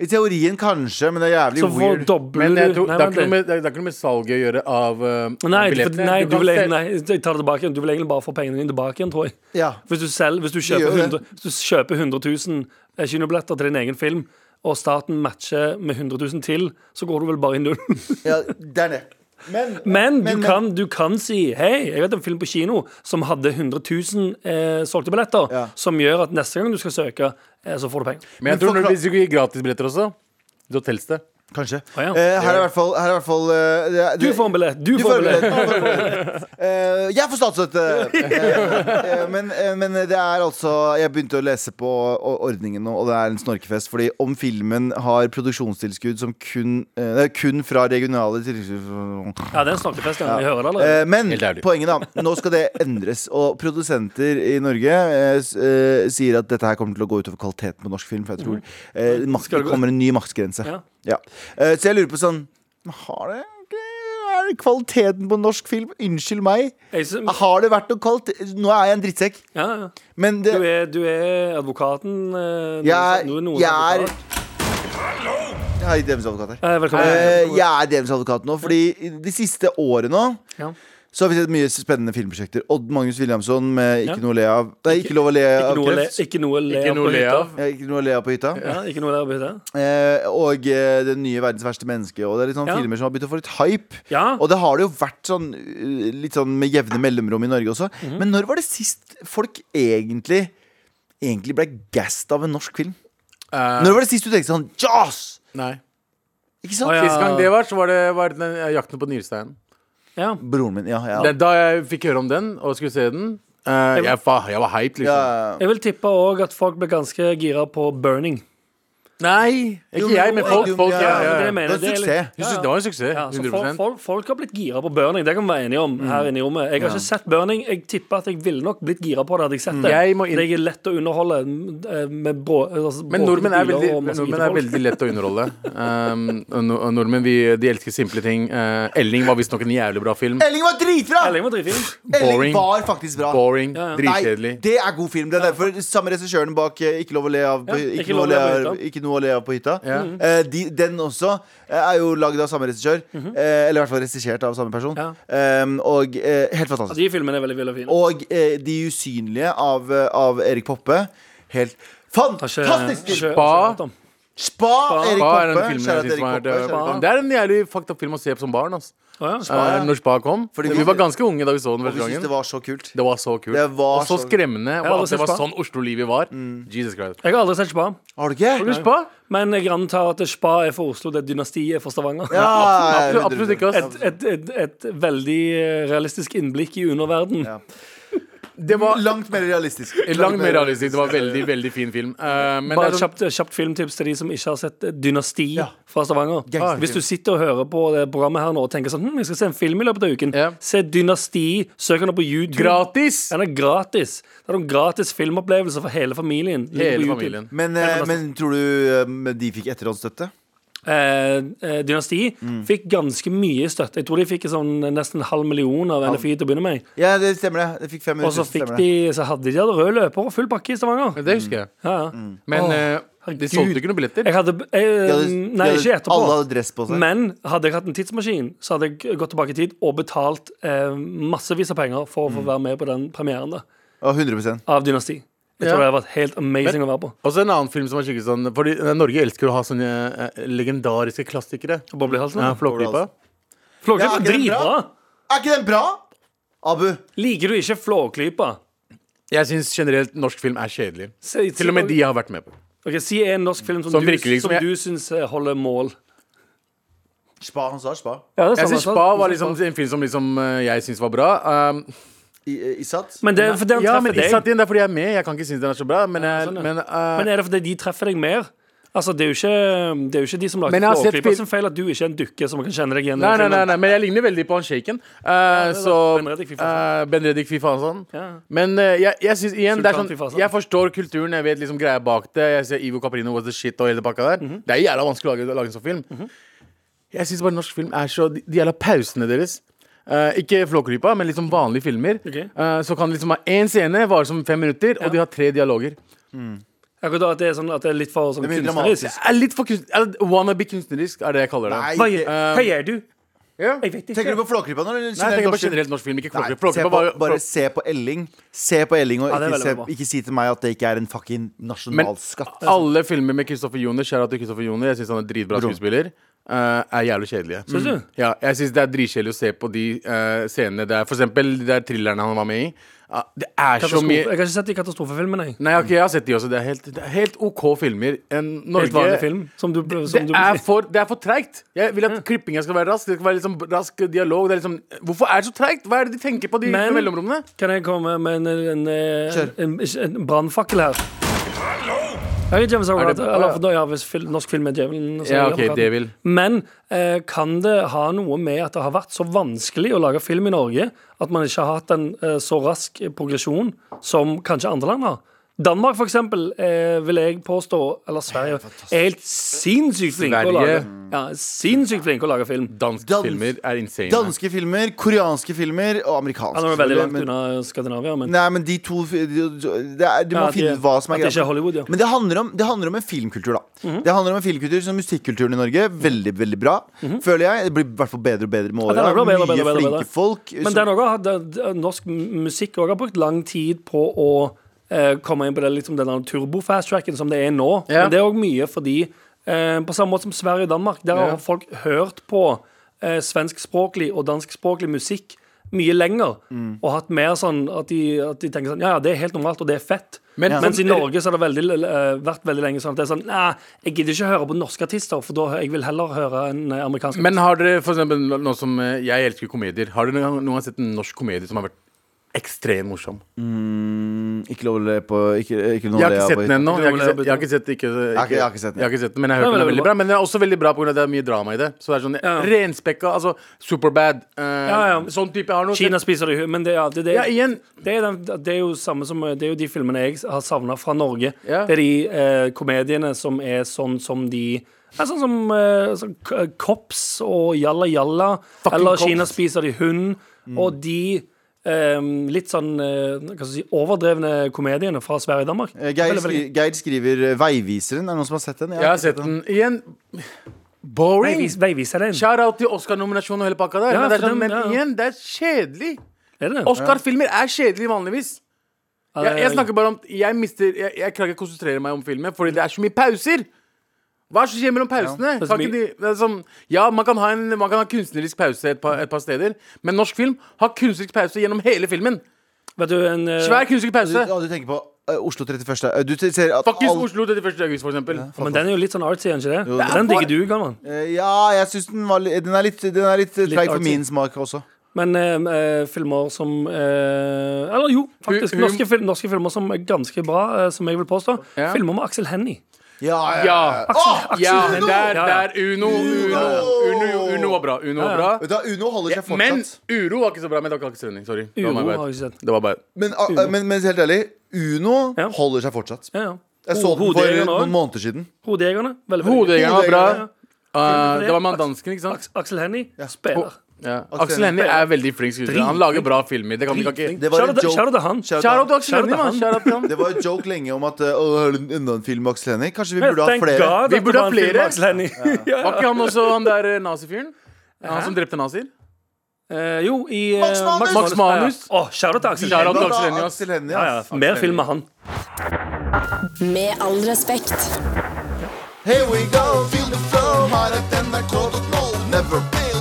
I teorien kanskje, men det er jævlig Så weird. Men jeg tror, Nei, det, er ikke noe med, det er ikke noe med salget å gjøre av uh, Nei, billettene. nei, Du du vil, nei, jeg tar det tilbake igjen. Du vil egentlig bare få pengene dine tilbake igjen, tror jeg. Ja. Hvis du, selv, hvis du, kjøper, 100, hvis du kjøper 100 000 eh, kinobilletter til din egen film, og staten matcher med 100 000 til, så går du vel bare i null. Ja, det er det. Men, Men, men- du, kan, du kan si Hei, jeg vet en film på kino som hadde 100 000 eh, solgte billetter, Ja. som gjør at neste gang du skal søke, eh, så får du penger. Men jeg Men tror når, du hvis du gir gratisbilletter også, da telles det. Kanskje. Å, ja. Eh, her er i hvert fall, her er i hvert fall eh, det- Du får en billett! Du, Du får en billett. får billett. Eh, jeg får statsstøtte! Eh, eh, men, men det er altså Jeg begynte å lese på ordningen nå, og det er en snorkefest. Fordi om filmen har produksjonstilskudd som kun, eh, det er kun fra regionale tilskudd Ja, det er en snorkefest. Ja. Vi hører det allerede. Eh, Men poenget da Nå skal det endres. Og produsenter i Norge sier at dette her kommer til å gå utover kvaliteten på norsk film. For jeg tror eh, maks, det det kommer en ny maksgrense. Ja. Ja. Eh, så jeg lurer på sånn Har det Er det kvaliteten på norsk film? Unnskyld meg. Har det vært noe kvalitet Nå er jeg en drittsekk, ja, ja. men det Du, er, du er advokaten eh, Jeg, noen- noen jeg er advokat. er Djevelens advokat her. Eh, Velkommen. Eh, jeg er Djevelens advokat nå, fordi de siste årene nå Ja. Så har vi sett mye spennende filmprosjekter. Odd Magnus Williamson med 'Ikke Ja. noe å le av'. Nei, ikke lov å le av kreft. ikke noe å le Ikke av noe på le hytta. Ja, ikke noe å le av på hytta. Ja, ikke noe å le av på hytta. Eh, og eh, 'Den nye verdens verste menneske'. Og det er litt sånn Ja. filmer som har begynt å få litt hype. Ja. Og det har det jo vært sånn uh, litt sånn med jevne mellomrom i Norge også. Mhm. Men når var det sist folk egentlig Egentlig ble gassed av en norsk film? Uh, Når var det sist du tenkte sånn Jaws! nei. Ikke sant? Ah, ja. Sist gang det var, så var det var den, eh, Jakten på nyresteinen. Ja. Broren min. Ja, ja. Det- Da jeg fikk høre om den og skulle se den, eh, jeg, var, jeg var hyped, liksom. ja. Jeg vil tippe òg at folk ble ganske gira på Burning. Nei, Jo, ikke jeg, men folk. folk ja, ja, ja, Det er det mener. Det er suksess. Jeg Det var en suksess. Ja, så 100 folk, folk, folk har blitt gira på burning. Det kan vi være enige om her inne i rommet. Jeg har ikke sett burning. Jeg tipper at jeg ville nok blitt gira på det hadde jeg sett det. Jeg inn- Det er lett å underholde eh, med brå, altså, Men nordmenn er, veldig, nordmenn er veldig lett å underholde. Um, nordmenn vi, de elsker simple ting. Uh, Elling var visstnok en jævlig bra film. Elling var dritbra! Elling var dritfin. Elling var faktisk bra. Boring. Ja, ja. Dritkjedelig. Nei, det er god film. Det er derfor samme regissøren bak eh, Ikke lov å le av ikke, lov å le av, ikke noe å le av på hytta. Ja. Eh, de, den også eh, er jo lagd av samme regissør. eh, eller i hvert fall regissert av samme person. Ja. Eh, og eh, helt fantastisk. De filmene er veldig, veldig fine. Og eh, De usynlige av, eh, av Erik Poppe. Helt fantastisk! film. Spa. Spa, Erik Spa er den Poppe. filmen jeg synes Erik Poppe, det er en jævlig fucked up film å se på som barn. ass. Å, ja. ja. Eh, når Spa kom. Fordi vi vi- var ganske unge da vi så den første gangen. det var så kult. Det var så kult. Det var og så så- skremmende. Og at det var sånn Oslo-livet var. Jesus Christ. Jeg har aldri sett Spa. Har du ikke? Har du Spa? Men jeg antar at Spa er for Oslo, det dynastiet er for Stavanger. Ja, Absolutt, absolutt ikke. ass. Et, et, et, et veldig realistisk innblikk i underverden. Ja. Det var Langt mer realistisk. langt mer realistisk. Det var veldig, veldig fin film. Uh, men Bare det et kjapt, kjapt filmtips til de som ikke har sett eh, Dynasti Ja. fra Stavanger. Hvis du sitter og hører på det programmet her nå og tenker sånn hm, jeg skal se en film i løpet av uken, Ja. se Dynasti. Søk den opp på YouTube. gratis! Den er gratis. Det er noen gratis filmopplevelser for hele familien. Hele familien. Men, eh, men tror du de fikk etterhåndsstøtte? Eh, eh, Dynasti Mm. fikk ganske mye støtte. Jeg tror de fikk sånn nesten en halv million av NFI til å begynne med. Ja, det stemmer det. De fikk fem Og så fikk de. Så hadde de hadde rød løper og full pakke i Stavanger. Det husker jeg. Ja, ja. Men oh. eh, de solgte ikke noen billetter. Jeg hadde, jeg, De hadde- Nei, hadde- ikke etterpå. Alle hadde dress på seg. Men hadde jeg hatt en tidsmaskin, så hadde jeg gått tilbake i tid og betalt eh, massevis av penger for å Mm. få være med på den premieren da, Ja, 100% av Dynasti. Jeg Ja. tror det hadde vært helt amazing å være på. Også en annen film som er skikkelig sånn Fordi eh, Norge elsker å ha sånne eh, legendariske klassikere. Boblehalsen. Ja, Flåklypa. Flåklypa Ja, er dritbra! bra? Er ikke den bra? Abu. Liker du ikke Flåklypa? Jeg syns generelt norsk film er kjedelig. Se, Til og med de jeg har vært med på. Ok, Si en norsk film som, Som du, virkelig som liksom- du syns eh, holder mål. Spa, han sa spa. Ja, det er Jeg samme syns. Spa var liksom en film som liksom, eh, jeg syns var bra. Um, I, eh, Isat? Men det er fordi den ja, treffer men deg. Isat igjen, det er fordi jeg er med. Jeg kan ikke synes den er så bra. Men, jeg, sånn, ja. men, uh, Men er det fordi de treffer deg mer? Altså, Det er jo ikke, det er jo ikke de som lager Men jeg har sett Flåklypa film- sin feil at du ikke er en dukke som kan kjenne deg igjen. i Nei, nei, nei, filmen. nei, men jeg ligner veldig på han shaken. Uh, det så Ben Reddik, fy faen. eh, Ben Reddik, fy faen sånn. Ja. Men eh, jeg, jeg synes igjen det er Sultan, fy faen, sånn, sånn. Jeg forstår kulturen, jeg vet liksom greia bak det. Jeg ser Ivo Caprino was the shit og hele pakka der. Mhm. Det er jævla vanskelig å lage, lage en sånn film. Jeg syns bare norsk film er så De, de jævla pausene deres eh, Ikke Flåklypa, men liksom vanlige filmer. Okay. Uh, så kan det liksom ha én scene, vare som fem minutter, og de har tre dialoger. Akkurat da at det er, sånn, at det er litt for sånn Det er kunstnerisk. Er litt for kunst... Wannabe kunstnerisk, er det jeg kaller det. Nei, Hva, gjør- hva gjør du? Ja. Jeg vet ikke. Tenker du på Flåklypa nå? Nei, jeg tenker på generelt norsk film. Ikke Nei, Flåklypa. se Flåklypa på, var- bare se på Elling. Se på Elling, og Ja, ikke, se, ikke si til meg at det ikke er en fucking Men nasjonalskatt. alle filmer med Kristoffer Joner, kjære til Kristoffer Joner, jeg syns han er dritbra skuespiller, eh, er jævlig kjedelige. Synes du? Ja, jeg syns det er dritkjedelig å se på de uh, scenene der For eksempel de der thrillerne han var med i. Uh, det er så mye Jeg har ikke sett de katastrofefilmene. jeg. Nei, okay, jeg har sett de også. Det er helt, det er helt OK filmer. En Norge Helt vanlig film. Som du, som det du er for, det er for treigt. Jeg vil at klippinga skal være rask. Det skal være liksom rask dialog. Det er liksom, hvorfor er det så treigt? Hva er det de tenker på de Men- mellomrommene? Kan jeg komme med en, en, en, en, en brannfakkel her? Jeg ikke James Howard, eller for da, ja, hvis fil, norsk film er djevelen. så Ja, ok, advokaten. Men eh, kan det ha noe med at det har vært så vanskelig å lage film i Norge at man ikke har hatt en eh, så rask progresjon som kanskje andre land har? Danmark, for eksempel, eh, vil jeg påstå, eller Sverige, er helt sinnssykt flinke å lage Sverige? Ja, sinnssykt flinke å lage film. Danske Dans- filmer er insane. Danske filmer, koreanske filmer og amerikanske. Ja, nå er det veldig selvfølgelig, langt men- unna Skandinavia, men Nei, men de to de, det er, Du må Ja, at de- finne ut hva som er at det ikke er greia. Hollywood, ja. Men det handler, om, det handler om en filmkultur, da. Mhm. Det handler om en filmkultur som musikkulturen i Norge. Veldig, veldig bra. Føler jeg. Det blir i hvert fall bedre og bedre med året åra. den er bra, bedre, Mye bedre, bedre, flinke bedre. folk. Men som- den også har, det, det, norsk musikk også har brukt lang tid på å eh, komme inn på det, liksom, den turbo-fast-tracken som det er nå. Ja. Men det er òg mye fordi eh, På samme måte som Sverige og Danmark, der Ja. har folk hørt på eh, svenskspråklig og danskspråklig musikk mye lenger. Mm. Og hatt mer sånn at de, at de tenker sånn Ja, ja, det er helt normalt, og det er fett. Men- Mens i Norge så har det veldig, uh, vært veldig lenge sånn at det er sånn Nei, jeg gidder ikke høre på norske artister, for da jeg vil heller høre en amerikansk artist. Men har dere for eksempel noe som eh, Jeg elsker komedier. Har dere noen noen gang sett en norsk komedie som har vært ekstremt morsom? Mm, ikke lov å le på Ikke, ikke noe Jeg har ikke sett den ennå. Jeg, har ikke Ikke sett- jeg har ikke sett ikke, ikke, jeg har ikke sett den. Jeg har ikke sett den, men jeg har hørt er den er veldig bra. Men den er også veldig bra pga. det er mye drama i det. Så det er sånn Ja. renspekka, altså Superbad. Uh, Ja, ja. Sånn type. Jeg har noe Kina spiser i hu- Men det, ja, det, det, Ja, igjen. det, er den, det er jo samme som Det er jo de filmene jeg har savna fra Norge. Ja. Det er de eh, komediene som er sånn som de er Sånn som eh, sånn, Kops og Jalla Jalla. Fucking eller Kops. Kina spiser de hund. Og de litt sånn eh, hva skal jeg si, overdrevne komediene fra Sverige og Danmark. Eh, Geir, skri, Geir skriver eh, 'Veiviseren'. Er det noen som har sett den? Jeg har sett den. Igjen boring. Veivis- Shout-out til Oscar-nominasjonen og hele pakka der. Ja, men det er, sånn, den- men ja. igjen, det er kjedelig. Er? Oscar-filmer er kjedelig vanligvis. Jeg, jeg snakker bare om Jeg mister Jeg, jeg klarer ikke å konsentrere meg om filmen fordi det er så mye pauser. Hva er det som skjer mellom pausene? er Kan ikke de, er ja, man kan, ha en, man kan ha kunstnerisk pause et par, et par steder, men norsk film har kunstnerisk pause gjennom hele filmen. Vet du, en uh, Svær kunstnerisk Du, pause. ja, du tenker på uh, Oslo 31. Eh, Du ser at Fuckings all... Oslo 31. august, for eksempel. Men den er jo litt sånn artsy, er den ikke det? Jo, den er digger du, Galvan. Eh, Ja, jeg syns den, var den er litt, den er litt, treig for min smak også. Men eh, filmer som eh, Eller jo, faktisk. Norske, norske filmer som er ganske bra, eh, som jeg vil påstå. Ja. Filmer med Aksel Hennie. Ja, Ja. Aksel, Aksel Ja, Uno! der, der Uno, Uno, Uno, Uno var bra. Uno var bra. ja. Vet du hva, Uno holder seg fortsatt. Men Uro var ikke så bra. Men det var ikke Aksel Sorry. Det var Uro my har sett. Det var bare Men, ah, Uno. men, men helt ærlig, Uno Ja. holder seg fortsatt. Ja, ja. Jeg så den for Hodejegerne noen også. måneder siden. Hodejegerne. Veldig, veldig Hodejegerne var bra. Ja, ja. Uh, det var man dansken, ikke sant? Aks Aksel Hennie spiller. Ja. Aksel Hennie er veldig flink skuespiller. Han lager bra filmer. Det kan vi ikke Det var en joke. shout han. Shout Aksel Hennie. Det var en joke lenge om at uh, Å, er det enda en film med Aksel Hennie? Kanskje vi burde ha flere? God Vi burde ha flere. Var ikke han også han der eh, nazifyren? Han som drepte nazier? Eh, jo, i eh, Max Manus. Å, shout out til Aksel Hennie. Mer film med han. Med all respekt. Here we go, feel the flow Her er nrk.no Never fail,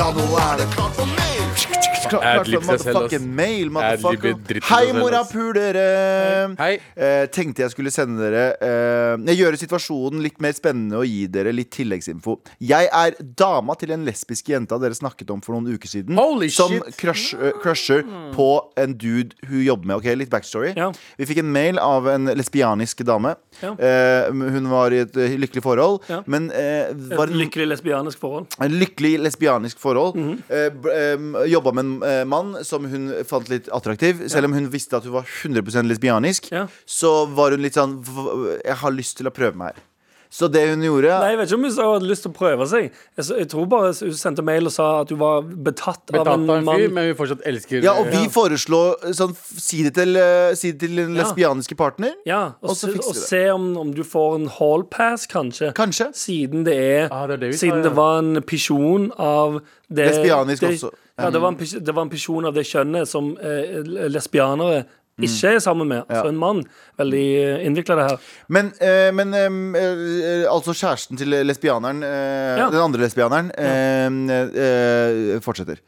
setting sail Ja, nå er det klart for mail Klart for Adlib seg selv, ass. motherfucking mail, motherfucker Hei, morapulere Hei. eh, Tenkte jeg skulle sende dere eh, gjøre situasjonen litt mer spennende Og gi dere litt tilleggsinfo Jeg er dama til en lesbisk jenta Dere snakket om for noen uker siden Holy Som crush, uh, crusher på en dude hun jobber med Ok, litt backstory Ja. Vi fikk en mail av en lesbianisk dame Ja. Eh, Hun var i et eh, lykkelig forhold Ja. Men eh, var Et lykkelig lesbianisk forhold. en lykkelig lesbianisk forhold Mm -hmm. eh, Jobba med en eh, mann som hun fant litt attraktiv Selv om hun visste at hun var 100% lesbianisk Ja. Så var hun litt sånn "V- Jeg har lyst til å prøve meg her Så det hun gjorde Nei, Jeg vet ikke om hun sa hun hadde lyst til å prøve seg. Jeg, s- jeg tror bare hun sendte mail og sa at hun var betatt, Betatt av en av en mann. fyr, men vi fortsatt elsker Ja, og vi Ja. foreslår sånn, si det til, eh, si det til den Ja. lesbianiske partner. Ja, og, Og så se- fikser og vi det. se om, om du får en hall pass, kanskje. Kanskje. Siden det er, Ah, det er det vi sa, Siden ja. det var en pisjon av det Lesbianisk det, også. Ja, det var, en, person det var en pisjon av det kjønnet som eh, lesbianere. Ikke er sammen med. Altså en mann. Veldig innvikla det her. Men, eh, men eh, eh, altså kjæresten til lesbianeren, eh, Ja. den andre lesbianeren, eh, eh, fortsetter.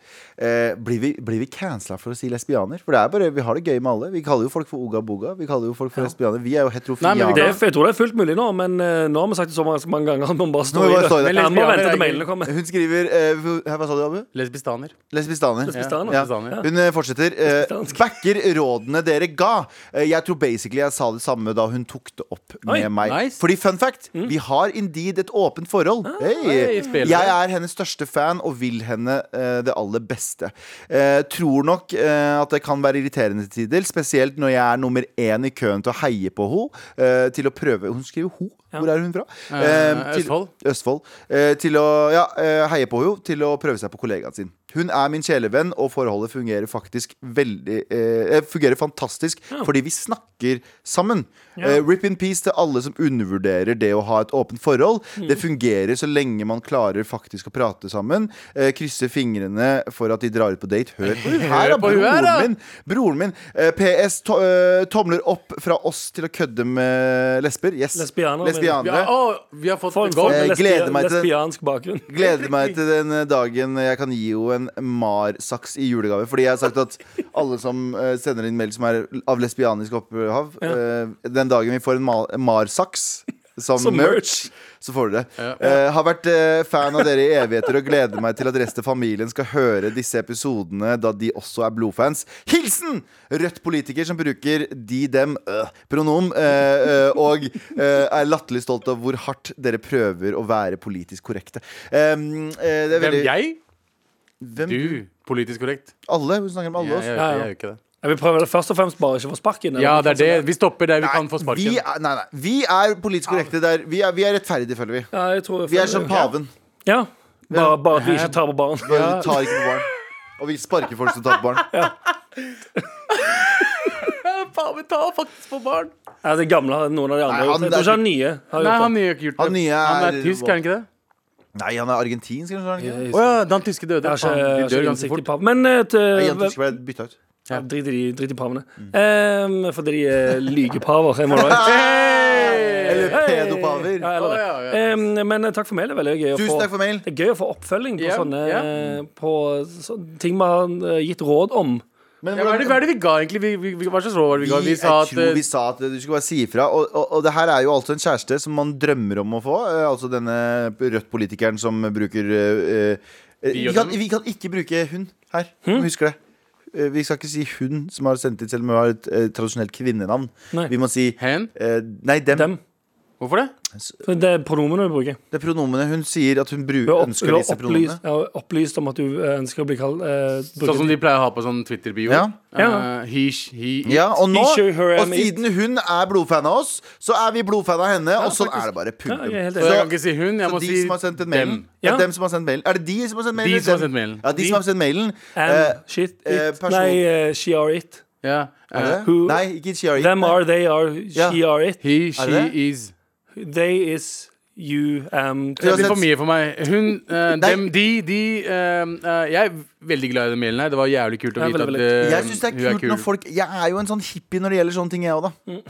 Eh, blir, vi, blir vi cancela for å si lesbianer? For det er bare, vi har det gøy med alle. Vi kaller jo folk for Oga Boga. Vi kaller jo folk for lesbianer. Vi er jo Nei, men heterofile. Det er, jeg tror det er fullt mulig nå, men eh, nå har vi sagt det så mange, så mange ganger at man bare står i bare det. stå i det. Ja, man må Lesbianer vente er til mailene kommer. Hun skriver eh, hvor- Hva sa du, Abu? Lesbistaner. Lesbistaner. Lesbistaner. Ja. Ja. Hun eh, fortsetter. Eh, Lesbistansk. backer rådene dere ga. Eh, jeg tror basically jeg sa det samme da hun tok det opp med Oi, meg. nice. Fordi fun fact, vi har indeed et åpent forhold. Hey. Hei, Jeg er hennes største fan og vil henne uh, det aller beste. Uh, tror nok uh, at det kan være irriterende til tider, spesielt når jeg er nummer én i køen til å heie på henne. til å prøve Hun skriver ho. Hvor er hun fra? Østfold. til- Østfold. Til å ja, heie på henne til å prøve seg på kollegaen sin. Hun er min kjælevenn, og forholdet fungerer faktisk veldig eh, Fungerer fantastisk fordi vi snakker sammen. Eh, rip in peace til alle som undervurderer det å ha et åpent forhold. Mm. Det fungerer så lenge man klarer faktisk å prate sammen. Eh, krysser fingrene for at de drar ut på date. Hør på hun her, da! Broren min! Broren min. Eh, PS to, eh, tomler opp fra oss til å kødde med lesber. Yes. Lesbianere, Vi har, å, vi har fått en gang. Eh, lesbiansk bakgrunn. Gleder meg til den eh, dagen jeg kan gi henne en Mar-saks i julegave. Fordi jeg har sagt at alle som eh, sender inn mail som er av lesbianisk opphav eh, Den dagen vi får en Ma- Mar-saks som, Som merch, merch. så får dere det. Eh, har vært eh, fan av dere i evigheter og gleder meg til at resten av familien skal høre disse episodene da de også er blodfans. Hilsen Rødt-politiker som bruker de, dem, øh, pronom, eh, eh, og eh, er latterlig stolt av hvor hardt dere prøver å være politisk korrekte. Um, eh, det er Hvem? veldig, Jeg? Hvem? Du. Politisk korrekt. Alle. Hun snakker om alle oss. jeg, Ja, jeg, ja. gjør ikke det. Jeg vil prøve det først og fremst bare ikke få sparken. Ja, det er det. Vi stopper der vi Nei, kan få vi sparken. er, nei, nei. Vi er politisk korrekte der. Vi er, vi er rettferdige, føler vi. Ja, jeg tror Vi er som paven. Ja. Bare, bare at vi ikke tar på barn. Bare Vi tar ikke på barn. Og vi sparker folk som tar på barn. Ja. Paven tar faktisk på barn. Ja, det gamle har noen av de andre gjort. han- Jeg tror ikke han nye har gjort det. nye har ikke gjort det. Han nye Han er- er tysk, er han ikke det? Nei, han er argentinsk, eller noe. Å ja, den tyske døde. Jeg har ikke, de dør ganske fort. pav. Men uh, Tyske ble bytta ut. ja, drit, i, drit i pavene. Um, fordi de er lygepaver. hey! Eller pedopaver. Ja, eller oh, ja, ja. Um, men eh, takk for mailet. Veldig gøy å Tusen få takk for mail. Det er gøy å få oppfølging på yeah. sånne eh, På så, ting vi har eh, gitt råd om. Men Ja, hva, er det, hva er det vi ga, egentlig? Vi, vi, vi, hva slags råd var det vi ga? Vi, sa at eh, vi sa at du skulle bare si ifra. Og, og, og det her er jo altså en kjæreste som man drømmer om å få. eh, Altså denne Rødt-politikeren som bruker uh, vi, kan, vi kan ikke bruke hun her. Hmm? Husker det. Vi skal ikke si hun som har sendt inn, selv om hun har et eh, tradisjonelt kvinnenavn. Nei. Vi må si Hen? eh, Nei, dem. Dem. Hvorfor det? For det er pronomene du bruker. Det er pronomene. Hun sier at hun bru, Du har, opp, ønsker disse opplyst, pronomene. ja, opplyst om at du eh, ønsker å bli kalt eh, Sånn som de pleier å ha på sånn Twitter-bio. Ja. Ja. Eh, he, he, Ja, og nå, He, her, og it. siden hun er blodfan av oss, så er vi blodfan av henne. og sånn faktisk. er det bare. Ja, Punktum. jeg er Så jeg kan ikke si hun, jeg må de si som har sendt en mailen dem. Ja. dem som har sendt mailen. Er det de som har sendt mailen? De som har sendt mailen. Ja, de som har sendt mailen. And Eh, shit, it. Nei, uh, she are it. Ja. who- Nei, ikke Chiari. Them are, they are, she she are it. he, she, is. They is, you um, Det blir for mye for meg. Hun, uh, dem, de, de uh, eh, Jeg er veldig glad i den mailen her. Det var jævlig kult å vite veldig, at veldig. eh, Jeg synes det hun er kul. når folk Jeg er jo en sånn hippie når det gjelder sånne ting, jeg òg, da. Mm.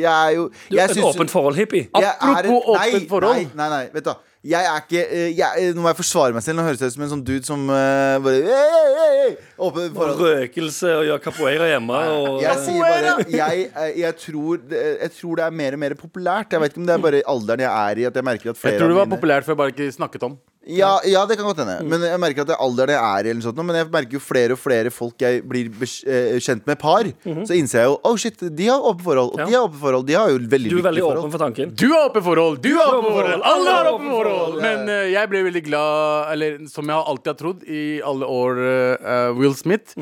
Jeg er jo Du er et åpent forhold, hippie. er Apropos åpent forhold. Nei, nei, nei, vet du. Jeg er ikke eh, jeg, Nå må jeg forsvare meg selv. Nå høres jeg ut som en sånn dude som uh, bare hey, hey, hey, Åpent Og forhold. røkelse og gjør capoeira hjemme. Og, Jeg sier bare jeg, jeg, tror, det- jeg tror det er mer og mer populært. Jeg vet ikke om det er bare alderen jeg er i. At jeg merker at flere Jeg tror det var mine- populært før jeg bare ikke snakket om. Ja, ja, det kan godt hende. Men jeg merker at det er alderen jeg er i. Eller sånt, men jeg merker jo flere og flere folk jeg blir eh, kjent med par. Så innser jeg jo oh shit, de har åpne forhold. Og Ja. de har åpne forhold. De har jo veldig Du er veldig åpen forhold. for tanken. Du har åpne forhold! Du har åpne forhold! Alle har åpne forhold! Men uh, jeg ble veldig glad, eller som jeg alltid har trodd i alle år, uh, Will Smith.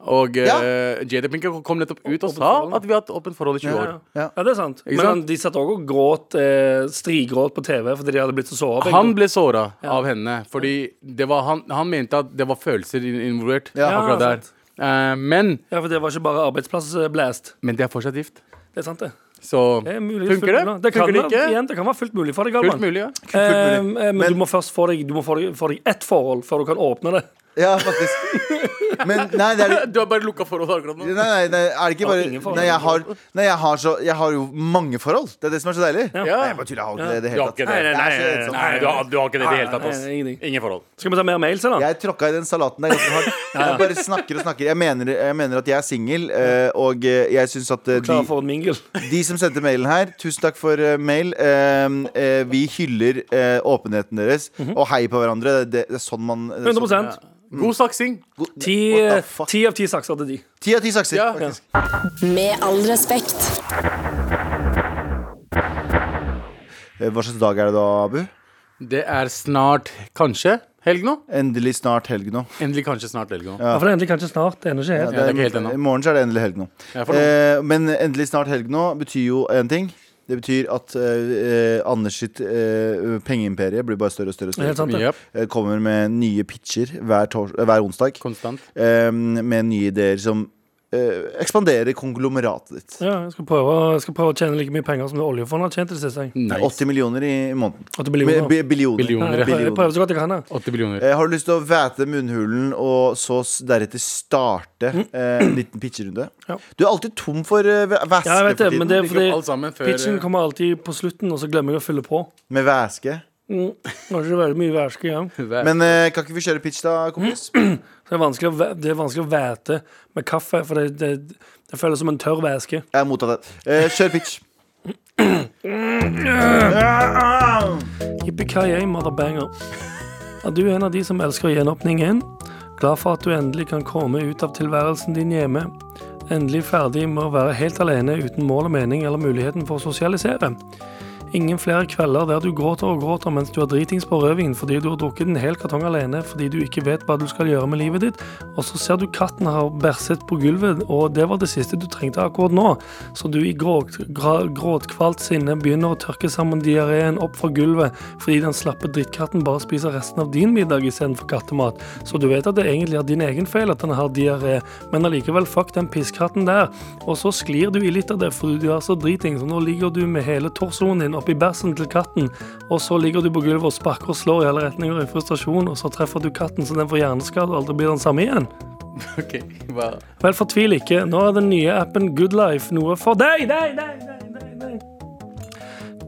Og Ja. uh, Jada Pinker kom nettopp ut og sa forhold. at vi har hatt åpent forhold i 20 Ja, år. ja. Ja. ja, det er sant. Men sant? de satt også og gråt eh, strigråt på TV fordi de hadde blitt så såra. Han ble såra av henne fordi det var, han, han mente at det var følelser involvert. Ja. akkurat Ja, der Uh, men, Ja, for det var ikke bare arbeidsplassblast. men de er fortsatt gift. Det er sant, det. Så det er mulig, funker det? det kan, Funker det ikke? Igjen, det kan være fullt mulig for deg, Fullt Galvan. mulig, ja. Eh, eh, men, Men- du må først få deg, få deg, få deg ett forhold før du kan åpne det. Ja, faktisk. Men nei, det er Du har bare lukka forhold akkurat nå. Nei, nei, nei, er det ikke bare ingen forhold. Nei, jeg har, nei jeg, har så, jeg har jo mange forhold. Det er det som er så deilig. Ja. Nei, jeg bare tuller. Jeg har ikke det i det hele tatt. Nei, det. nei, Det er så nei. Nei, du har, du har ikke det i det hele tatt. Ass. nei, ingenting. Ingen forhold. Skal vi ta mer mails, eller? Jeg tråkka i den salaten der ganske hardt. Jeg bare snakker og snakker. Jeg mener, jeg mener at jeg er singel, eh, og eh, jeg syns at eh, Klar de, for en mingel. de som sendte mailen her, tusen takk for eh, mail. Eh, eh, vi hyller eh, åpenheten deres, og hei på hverandre. Det, det er sånn man det er sånn- 100 God saksing. Ti, fuck? ti av ti sakser til de. Ti av ti sakser. Ja. faktisk. Med all respekt. Eh, Hva slags dag er det da, Abu? Det er snart kanskje helg nå. Endelig snart helg nå. Endelig kanskje snart helg nå. Ja, for det er endelig kanskje snart. Det er ennå ikke Ja, helt. det er ikke helt ennå. I morgen så er det endelig helg nå. Ja, for. Eh, men endelig snart helg nå betyr jo én ting. Det betyr at eh, eh, Anders sitt eh, pengeimperie blir bare større og større. og helt større. sant, det. Eh, Kommer med nye pitcher hver, tors eh, hver onsdag. Konstant. eh, med nye ideer som eh, ekspandere konglomeratet ditt. Ja, jeg skal, prøve, jeg skal prøve å tjene like mye penger som det oljefondet har tjent det siste. jeg. Nice. 80 millioner i måneden. 80 millioner. Bi- Billioner. Billioner, Ja, jeg prøver- jeg prøver så godt jeg kan. jeg. 80 billioner. Eh, har du lyst til å væte munnhulen og så s- deretter starte eh, en liten pitcherunde? Ja. Du er alltid tom for uh, væske Ja, jeg vet det, for tiden. men det er opp fordi alt sammen før pitchen eh, kommer alltid på slutten, og så glemmer jeg å fylle på. Med væske. Mm. Er ikke veldig mye igjen. hver- Men eh, kan ikke vi kjøre pitch, da, kompis? Det er vanskelig å, væ- det er vanskelig å væte med kaffe, for det, det, det føles som en tørr væske. Jeg er mottatt det. Eh, kjør pitch. Yippee-ki-yay, motherbanger. Er du en av de som elsker gjenåpningen? Glad for at du endelig kan komme ut av tilværelsen din hjemme. Endelig ferdig med å være helt alene uten mål og mening eller muligheten for å sosialisere. Ingen flere kvelder der du gråter og gråter mens du har dritings på rødvin fordi du har drukket en hel kartong alene fordi du ikke vet hva du skal gjøre med livet ditt, og så ser du katten har bæsjet på gulvet, og det var det siste du trengte akkurat nå, så du i gråt, gråtkvalt sinne begynner å tørke sammen diareen opp fra gulvet fordi den slappe drittkatten bare spiser resten av din middag istedenfor kattemat, så du vet at det egentlig er din egen feil at den har diaré, men allikevel fuck den pisskatten der, og så sklir du i litt av det fordi du er så driting, så nå ligger du med hele torsoen din oppi bæsjen til katten, og så ligger du på gulvet og sparker og slår i alle retninger i frustrasjon, og så treffer du katten så den får hjerneskade og aldri blir den samme igjen. Ok, hva? Vel, fortvil ikke. Nå er den nye appen Goodlife noe for deg! deg, deg, deg, deg, deg.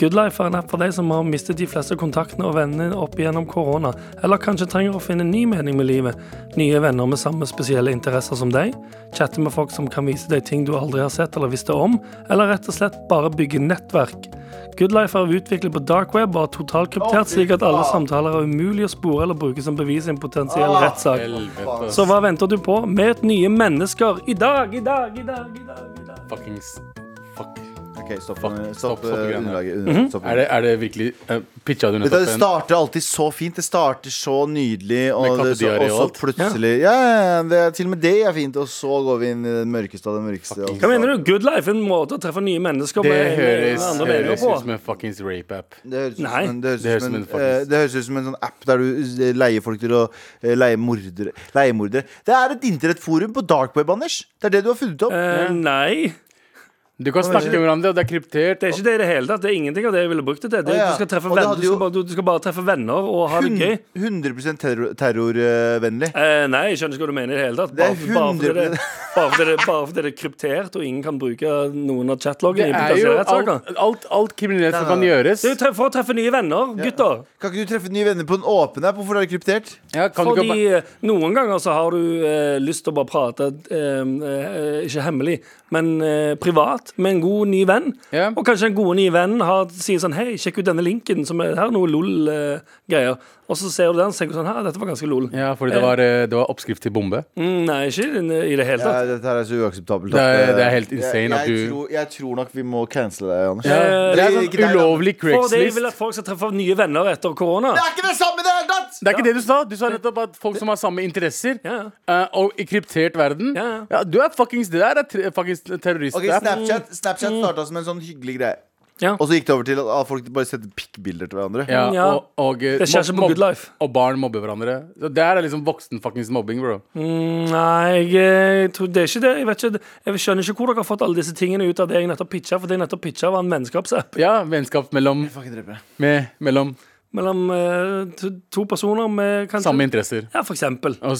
Goodlife er en app for deg som har mistet de fleste kontaktene og vennene opp igjennom korona, eller kanskje trenger å finne ny mening med livet. Nye venner med samme spesielle interesser som deg. Chatte med folk som kan vise deg ting du aldri har sett eller visste om, eller rett og slett bare bygge nettverk. Goodlife er utviklet på dark web og er totalkryptert, slik at alle samtaler er umulig å spore eller bruke som bevis i en potensiell rettssak. Så hva venter du på? Møt nye mennesker i dag, i dag, i dag, i dag. i dag. Fuckings Fuck. Ok, stopp, Fuck, stopp, eh, underlaget. under-. Er det, er det virkelig uh, Pitcha du nettopp en det starter alltid så fint. Det starter så nydelig. Og, det, så, og så plutselig ja. ja, det er, Til og med det er fint. Og så går vi inn i den mørkeste av den mørkeste. Hva mener du? Good life? En måte å treffe nye mennesker Det med, med høres, andre høres på? ut som en fuckings rape-app. Det høres ut Nei. som en, det høres Det ut som en, høres ut som en eh, det høres ut som en sånn app der du eh, leier folk til å eh, leie mordere. Leiemordere. Det er et internettforum på darkweb, Anders. Det er det du har funnet opp. Uh, nei, Du kan snakke med hverandre, og det er kryptert. det er ikke det i det hele tatt. Det er ingenting av det jeg ville brukt det til. Det, du, skal treffe venner, du, skal bare, du, skal bare treffe venner og ha det gøy. 100 terror- terrorvennlig. Eh, nei, jeg skjønner ikke hva du mener i det hele tatt. Det Bare, bare, fordi det, bare, fordi det, bare fordi det er kryptert og ingen kan bruke noen av chatloggene Det er jo alt, alt, alt kriminelt som kan gjøres. Det er for å treffe nye venner, gutter. Kan ikke du treffe nye venner på en åpen app? Hvorfor er det kryptert? Ja, kan du ikke Fordi eh, noen ganger så har du eh, lyst til å bare prate, eh, eh, ikke hemmelig, men eh, privat. med en god ny venn. Ja. Og kanskje en god ny venn har, sier sånn Hei, sjekk ut denne linken, som er her er noe LOL-greier. Og så ser du den, så tenker du sånn Her, dette var ganske LOL. Ja, fordi det var, eh, det var oppskrift til bombe. Mm, nei, ikke i det hele Ja, tatt. dette her er så uakseptabelt. Det er- det er eh, helt insane jeg, at jeg, du- tror, jeg tror nok vi må cancele deg, Anders. Ja, Det er sånn ikke deg, da. ulovlig For det vil Craigslist. at folk skal treffe nye venner etter korona. Det er ikke det samme i det hele tatt! Det er ikke det du sa. Du sa nettopp at folk som har samme interesser, Ja. eh, og i kryptert verden Ja. Ja, du er fuckings Det der er tre, fuckings terrorist. Ok, er- Snapchat, Snapchat starta som en sånn hyggelig greie. Ja. Og så gikk det over til at folk bare setter pikkbilder til hverandre. Ja, Ja. og, og, eh, Det skjer som Good Life. Og barn mobber hverandre. Så Det er liksom voksen fuckings mobbing, bro. Mm, Nei, jeg, eh, tror det er ikke det. Jeg, vet ikke, jeg skjønner ikke hvor dere har fått alle disse tingene ut av det jeg nettopp pitcha. For det jeg nettopp pitcha, var en vennskapsapp Ja, vennskap mellom, med, mellom mellom eh, to, to personer med kanskje samme interesser. Ja, for eksempel. Og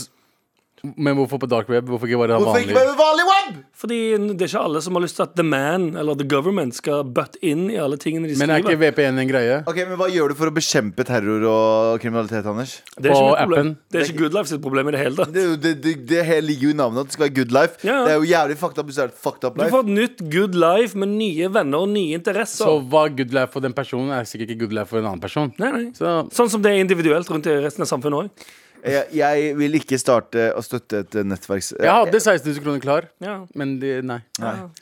Men hvorfor på dark web? Hvorfor ikke bare Hvorfor ikke vanlig? bare vanlig web? Fordi det er ikke alle som har lyst til at the man eller the government skal butt in i alle tingene de Men er ikke. VPN en greie? Ok, men Hva gjør du for å bekjempe terror og kriminalitet, Anders? Det er ikke mitt problem. appen? Det er ikke Good Life sitt problem i det hele tatt. Det, er jo- det, det, det her ligger jo i navnet at det skal være good life. Ja, ja. Det er jo jævlig fucked up hvis det er et fucked up Du life. får et nytt good life med nye venner og nye interesser. Så hva good life for den personen, er sikkert ikke good life for en annen person. nei, nei. Så Sånn som det er individuelt rundt i resten av samfunnet òg. Jeg, jeg vil ikke starte å støtte et nettverks... jeg hadde 16 000 kroner klar, Ja. men de, nei.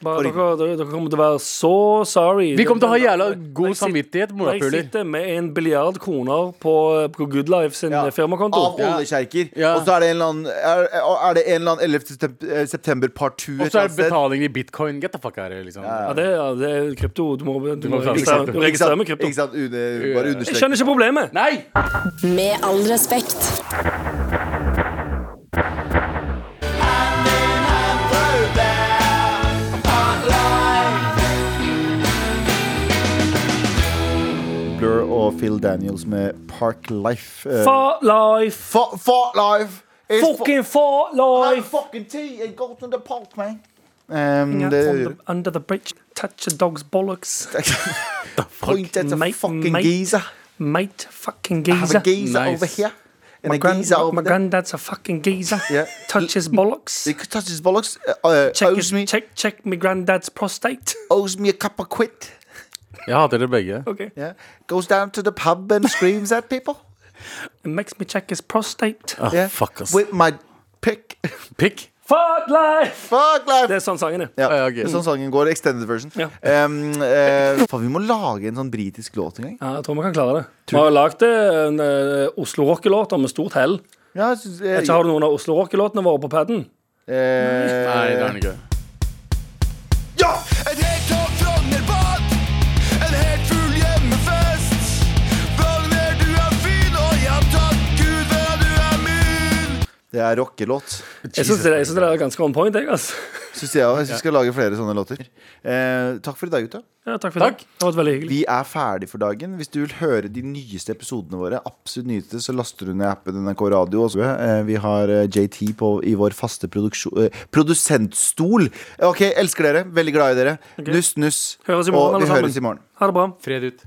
Bare, dere, dere, kommer til å være så sorry. Vi kommer til å ha jævla god jeg samvittighet, Når jeg sitter med en billiard kroner på, på Good Life sin Ja. firmakonto Av oljekjerker. Ja. Og så er det en eller annen Er, er det en eller annen 11. eh, september part 2 Og så er det betaling i bitcoin. Get the fuck out of here, liksom. ja, det, ja, det er krypto. Du må, du må må- registrere, med krypto. Ikke sant? Une, bare Jeg understrek. skjønner ikke problemet. Nei! Med all respekt. Phil Daniels med Park Life. Eh, For life. For, for life. It's for- Fucking for Have life. fucking tea and go to the park, man. Um, Yeah, det, the, under the bridge, touch a dog's bollocks. point at a Mate, fucking mate. geezer. Mate, fucking I have geezer. a geezer Nice. over here. And My, a grand, geezer my, over my there. granddad's a fucking geezer. Yeah. Touch his bollocks. He could touch his bollocks. Uh, uh, Check, owes, his, me, check, check my granddad's prostate. owes me a cup of quid. Jeg hater det begge. Okay. Yeah. Goes down to the pub and screams at people. It makes me check his prostate. Oh, Yeah. Fuck, ass. With my pick. Pick? Fuck life! Fuck life. Det er sånn sangen er. Ja, Ja, okay. det er sånn sangen går. Extended version. Ja. Um, uh, faen, vi må lage en sånn britisk låt en gang. Ja, jeg tror vi kan klare det. Vi har lagd en uh, Oslo Rockelåter med stort hell. Ja, jeg synes, jeg, ikke, Har du noen av Oslo Rockelåtene våre på paden? eh, Nei, det er den ikke. Det er rockelåt. Jeg syns det, er ganske on point. Jeg, altså. Synes jeg, også. jeg synes vi skal lage flere sånne låter. Eh, takk for i dag, gutta. ja, takk for Takk. det. Det har vært veldig hyggelig. Vi er ferdig for dagen. Hvis du vil høre de nyeste episodene våre, absolutt nyeste, så laster du ned appen NRK Radio. Også. Eh, vi har eh, JT på, i vår faste eh, produsentstol. Ok, elsker dere. Veldig glad i dere. Nuss, nuss. Høres i morgen, Og vi høres i morgen. Ha det bra. Fred ut.